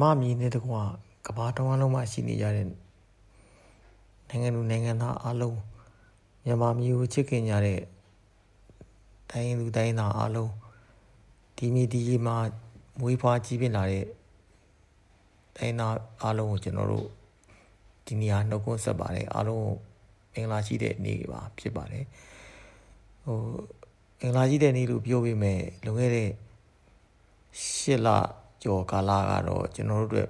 မမြည်တဲ့တကွာကဘာတဝမ်းလုံးမှာရှိနေကြတဲ့နိုင်ငံလူနိုင်ငံသားအလုံးမြန်မာမျိုးကိုချစ်ခင်ကြတဲ့တိုင်းလူတိုင်းသားအလုံးဒီမီဒီမှာမွေးဖွားကြီးပြင်းလာတဲ့တိုင်းသားအလုံးကိုကျွန်တော်တို့ဒီနေရာနှုတ်ခွန်းဆက်ပါတယ်အလုံးမင်္ဂလာရှိတဲ့နေ့ပါဖြစ်ပါတယ်ဟိုမင်္ဂလာရှိတဲ့နေ့လို့ပြောပေးမယ်လွန်ခဲ့တဲ့၈လ ကျော်ကာလကတော့ကျွန်တော်တို့အတွက်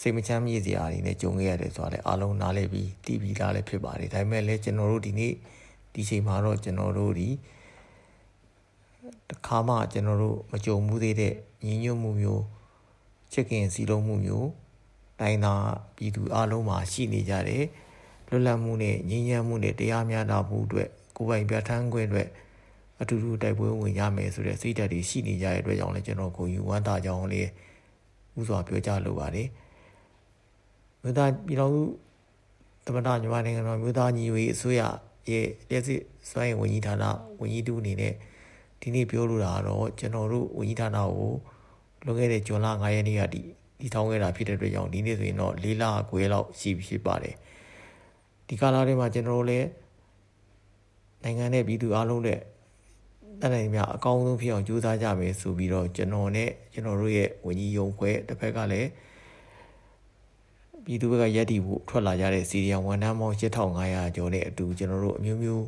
စိတ်မချမ်းမြေ့စရာတွေနဲ့ကြုံခဲ့ရတယ်ဆိုတာလည်းအားလုံးနားလည်ပြီးသိပြီးသားလည်းဖြစ်ပါတယ်ဒါပေမဲ့လည်းကျွန်တော်တို့ဒီနေ့ဒီချိန်မှာတော့ကျွန်တော်တို့ဒီတခါမှကျွန်တော်တို့မကြုံမှုသေးတဲ့ညီညွတ်မှုမျိုးချစ်ခင်စီလုံးမှုမျိုးတိုင်းသားပြည်သူအလုံးမှာရှိနေကြတယ်လွတ်လပ်မှုနဲ့ငြိမ်းချမ်းမှုနဲ့တရားမျှတမှုအတွက်ကိုယ်ပိုင်ပြဋ္ဌာန်းခွင့်အတွက် အတူတူတိုက်ပွဲဝင်ရမယ်ဆိုတဲ့စိတ်ဓာတ်တွေရှိနေကြတဲ့အတွက်ကြောင့်လည်းကျွန်တော်ကိုယူဝမ်းသာကြောင်းလေးဥစွာပြောကြားလိုပါတယ်မြို့သားပြည်တော်စုသမ္မတမြန်မာနိုင်ငံတော်မြို့သားညီညွတ်ရေးအစိုးရရဲ့လက်စစ်စွမ်းရည်ဝန်ကြီးဌာနဝန်ကြီးတူအနေနဲ့ဒီနေ့ပြောလိုတာကတော့ကျွန်တော်တို့ဝန်ကြီးဌာနကိုလွန်ခဲ့တဲ့ဇွန်လ9ရက်နေ့ကဒီဒီထောင်းခဲ့တာဖြစ်တဲ့အတွက်ကြောင့်ဒီနေ့ဆိုရင်တော့၄လခွဲလောက်ရှိပြီဖြစ်ပါတယ်ဒီကာလထဲမှာကျွန်တော်တို့လည်းနိုင်ငံနဲ့ပြည်သူအလုံးနဲ့ တန်နိုင်မြအကောင်းဆုံးဖြစ်အောင်ကြိုးစားကြမယ်ဆိုပြီးတော့ကျွန်တော်နဲ့ကျွန်တော်တို့ရဲ့ဝန်ကြီးရုံခွဲတစ်ဖက်ကလည်းပြည်သူဘက်ကရက်တီဖို့ထွက်လာကြတဲ့စီရီယံဝန်ထမ်းပေါင်း8500ကျော်နဲ့အတူကျွန်တော်တို့အမျိုးမျိုး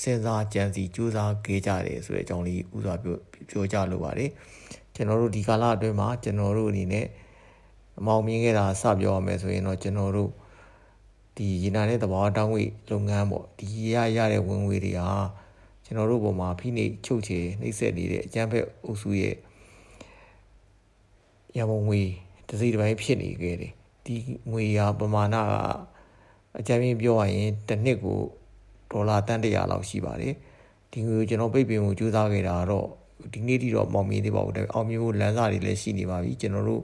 စဉ်းစားကြံစီကြိုးစားခဲ့ကြတယ်ဆိုတဲ့အကြောင်းလေးဥစွာပြောပြောကြလိုပါတယ်ကျွန်တော်တို့ဒီကာလအတွင်းမှာကျွန်တော်တို့အနေနဲ့အမောင်မြင်ခဲ့တာစပြောရမယ်ဆိုရင်တော့ကျွန်တော်တို့ဒီရေနာတဲ့သဘာဝတောင်းဝေးလုပ်ငန်းပေါ့ဒီရရတဲ့ဝင်ငွေတွေဟာ ကျွန်တော်တို့ဘုံမှာဖိနှိပ်ချုပ်ချယ်နှိပ်စက်နေတဲ့အကြမ်းဖက်အုပ်စုရဲ့ရမုံငွေတစိတစ်ပိုင်းဖြစ်နေခဲ့တယ်ဒီငွေရာပမာဏကအကြမ်းဖျင်းပြောရရင်တစ်နှစ်ကိုဒေါ်လာတန်တရာလောက်ရှိပါတယ်ဒီငွေကိုကျွန်တော်ပိတ်ပင်မှုကြိုးစားခဲ့တာတော့ဒီနေ့ထိတော့မောင်မြင်သေးပါဘူးဒါပေမဲ့အောင်မြင်ဖို့လမ်းစာတွေလည်းရှိနေပါပြီကျွန်တော်တို့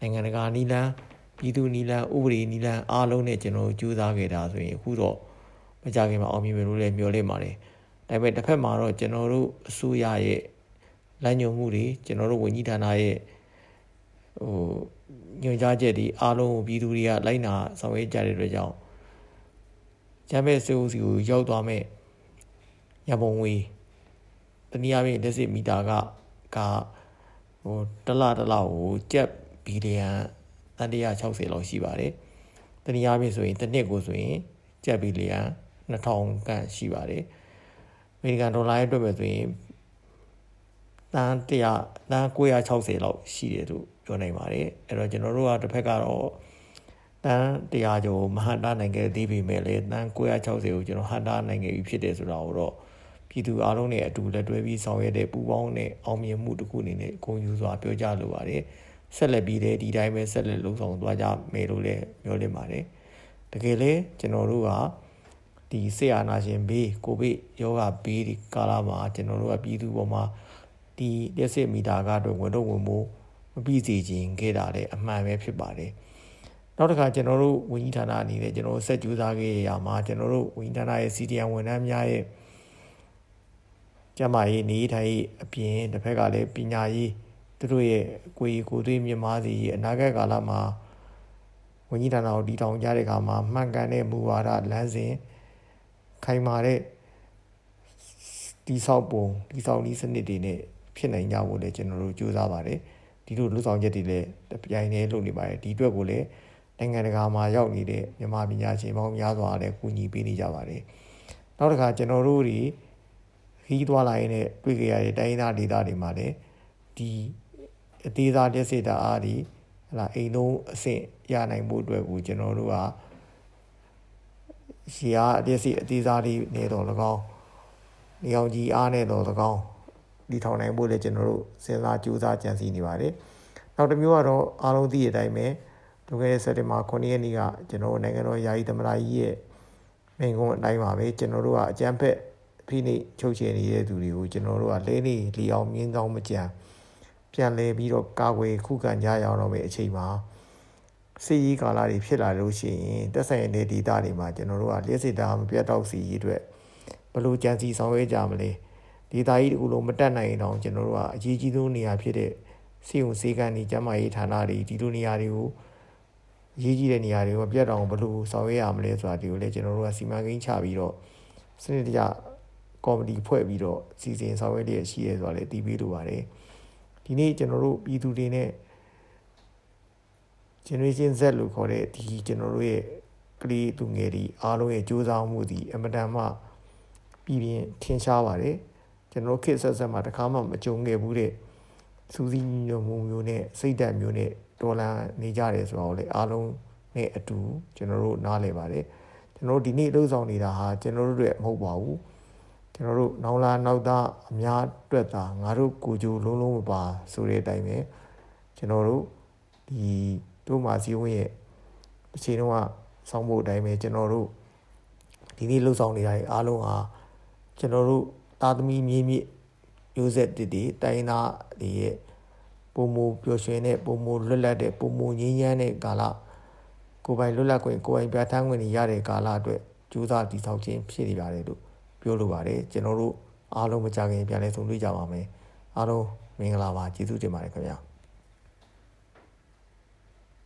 နိုင်ငံတကာနီလန်းပြည်သူနီလန်းဥပဒေနီလန်းအားလုံးနဲ့ကျွန်တော်ကြိုးစားခဲ့တာဆိုရင်အခုတော့မကြခင်မှာအောင်မြင်မယ်လို့လည်းမျှော်လင့်ပါတယ် ဒါပေမဲ့တစ်ဖက်မှာတော့ကျွန်တော်တို့အစိုးရရဲ့လမ်းညွှန်မှုတွေကျွန်တော်တို့ဝန်ကြီးဌာနရဲ့ဟိုညွှန်ကြားချက်တွေအားလုံးကိုပြည်သူတွေကလိုက်နာဆောင်ရွက်ကြတဲ့အတွက်ကြောင့်ဂျမ်းမဲ့စေဦးစီကိုရောက်သွားမဲ့ရပုံဝေးတနည်းအားဖြင့်လက်စစ်မီတာကကဟိုတလတလကိုကျပ်ဘီလီယံ160လောက်ရှိပါတယ်တနည်းအားဖြင့်ဆိုရင်တစ်နှစ်ကိုဆိုရင်ကျပ်ဘီလီယံ2000ခန့်ရှိပါတယ်အ မေရိကန်ဒေါ်လာရဲ့အတွက်ပဲဆိုရင်တန်း100တန်း960လောက်ရှိတယ်လို့ပြောနိုင်ပါတယ်အဲ့တော့ကျွန်တော်တို့ကတစ်ဖက်ကတော့တန်း100ကျော်မဟန်တာနိုင်ခဲ့သေးပေမဲ့လည်းတန်း960ကိုကျွန်တော်ဟန်တာနိုင်ခဲ့ပြီဖြစ်တယ်ဆိုတာကိုတော့ပြည်သူအားလုံးနဲ့အတူလက်တွဲပြီးဆောင်ရွက်တဲ့ပူးပေါင်းတဲ့အောင်မြင်မှုတစ်ခုအနေနဲ့ဂုဏ်ယူစွာပြောကြားလိုပါတယ်ဆက်လက်ပြီးတဲ့ဒီတိုင်းပဲဆက်လက်လှုပ်ဆောင်သွားကြမယ်လို့လည်းပြောလင့်ပါတယ်တကယ်လဲကျွန်တော်တို့က ဒီဆေးအာနာရှင်ဘေးကိုဗစ်ယောဂဘေးဒီကာလမှာကျွန်တော်တို့ကပြည်သူပေါ်မှာဒီလက်စစ်မီတာကတော့ဝင်တော့ဝင်ဖို့မပြီးစီခြင်းခဲ့တာလည်းအမှန်ပဲဖြစ်ပါတယ်နောက်တစ်ခါကျွန်တော်တို့ဝန်ကြီးဌာနအနေနဲ့ကျွန်တော်တို့ဆက်ကြိုးစားခဲ့ရမှာကျွန်တော်တို့ဝန်ကြီးဌာနရဲ့ CDN ဝန်ထမ်းများရဲ့ကျမရေးနေထိုင်ရေးအပြင်တစ်ဖက်ကလည်းပညာရေးသူတို့ရဲ့ကိုယ်ကိုယ်သွေးမြမားစီအနာဂတ်ကာလမှာဝန်ကြီးဌာနကိုတည်ထောင်ကြတဲ့အခါမှာမှန်ကန်တဲ့မူဝါဒလမ်းစဉ် ခိုင်မာတဲ့ဒီဆောက်ပုံဒီဆောက်နည်းစနစ်တွေနဲ့ဖြစ်နိုင်ကြဖို့လည်းကျွန်တော်တို့ကြိုးစားပါတယ်ဒီလိုလှုပ်ဆောင်ချက်တွေလည်းတပြိုင်တည်းလုပ်နေပါတယ်ဒီအတွက်ကိုလည်းနိုင်ငံတကာမှာရောက်နေတဲ့မြန်မာပညာရှင်ပေါင်းများစွာလည်းကူညီပေးနေကြပါတယ်နောက်တစ်ခါကျွန်တော်တို့တွေခီးသွားလာရင်းနဲ့တွေ့ကြရတဲ့တိုင်းသားဒေသတွေမှာလည်းဒီအသေးစားလက်စစ်တာအားဒီဟလာအိမ်လုံးအဆင့်ရနိုင်ဖို့အတွက်ကိုကျွန်တော်တို့က ရှီယာအလက်စစ်အသေးစားလေးနေတော့၎င်းနေအောင်ကြီးအားနဲ့တော့၎င်းဒီထောင်နိုင်ဖို့လည်းကျွန်တော်တို့စဉ်းစားကြိုးစားကြံစည်နေပါတယ်နောက်တစ်မျိုးကတော့အားလုံးသိတဲ့အတိုင်းပဲဒုက္ခရဲ့စက်တင်ဘာ9ရက်နေ့ကကျွန်တော်နိုင်ငံတော်ယာယီသမ္မတကြီးရဲ့မိန့်ခွန်းအတိုင်းပါပဲကျွန်တော်တို့ကအကြမ်းဖက်ဖိနှိပ်ချုပ်ချယ်နေတဲ့သူတွေကိုကျွန်တော်တို့ကလဲနေလီအောင်မြင်းကောင်းမကြံပြန်လဲပြီးတော့ကာကွယ်ခုခံကြရအောင်တော့မယ့်အချိန်မှာ စီရီကာလာတွေဖြစ်လာလို့ရှိရင်တက်ဆိုင်တဲ့ဒေတာတွေမှာကျွန်တော်တို့ကလျှက်စစ်တာမပြတ်တော့စီရေးအတွက်ဘလို့ကြံစီဆောင်ရွက်ကြမလဲဒေတာကြီးတကူလုံးမတက်နိုင်အောင်ကျွန်တော်တို့ကအရေးကြီးဆုံးနေရာဖြစ်တဲ့စီုံစေကန်ဒီကျမ်းမာရေးဌာနတွေဒီလိုနေရာတွေကိုရေးကြီးတဲ့နေရာတွေကိုပြတ်တောင်ဘလို့ဆောင်ရွက်ရမလဲဆိုတာဒီကိုလည်းကျွန်တော်တို့ကစီမံကိန်းချပြီးတော့စနစ်တကျကော်မတီဖွဲ့ပြီးတော့စီစဉ်ဆောင်ရွက်ရရှိရဲဆိုတာလည်းတည်ပြီးလိုပါတယ်ဒီနေ့ကျွန်တော်တို့ပြည်သူတွေနဲ့ generation Z လို့ခေါ်တဲ့ဒီကျွန်တော်တို့ရဲ့ကလေးသူငယ်တွေအားလုံးရဲ့ကြိုးစားမှုဒီအမတန်မှပြည်ပြင်းထင်ရှားပါတယ်ကျွန်တော်ခေတ်ဆက်ဆက်မှာတခါမှမကြုံခဲ့ဘူးတဲ့စူးစီးညွှန်မှုမျိုးနဲ့စိတ်ဓာတ်မျိုးနဲ့တော်လန်နေကြတယ်ဆိုတော့လေအားလုံးနဲ့အတူကျွန်တော်တို့နားလည်ပါတယ်ကျွန်တော်တို့ဒီနေ့လှုပ်ဆောင်နေတာဟာကျွန်တော်တို့တွေမဟုတ်ပါဘူးကျွန်တော်တို့နောင်လာနောက်သားအများအတွက်သာငါတို့ကိုကြိုလုံးလုံးမပါဆိုတဲ့အတိုင်းပဲကျွန်တော်တို့ဒီ တို့မာစီဝင်းရဲ့အချိန်တုန်းကဆောင်းဖို့အတိုင်းပဲကျွန်တော်တို့ဒီနေ့လှုပ်ဆောင်နေတာအားလုံးဟာကျွန်တော်တို့သားသမီးမြေးမြစ်မျိုးဆက်တည်တည်တိုင်းသားတွေရဲ့ပုံမူပျော်ရွှင်တဲ့ပုံမူလွတ်လပ်တဲ့ပုံမူငြိမ်းချမ်းတဲ့ကာလကိုယ်ပိုင်လွတ်လပ်ခွင့်ကိုယ်ပိုင်ပြဋ္ဌာန်းခွင့်တွေရတဲ့ကာလအတွက်ကြိုးစားတည်ဆောက်ခြင်းဖြစ်နေပါတယ်လို့ပြောလိုပါတယ်ကျွန်တော်တို့အားလုံးမကြခင်ပြန်လဲဆုံတွေ့ကြပါမယ်အားလုံးမင်္ဂလာပါကျေးဇူးတင်ပါတယ်ခင်ဗျာ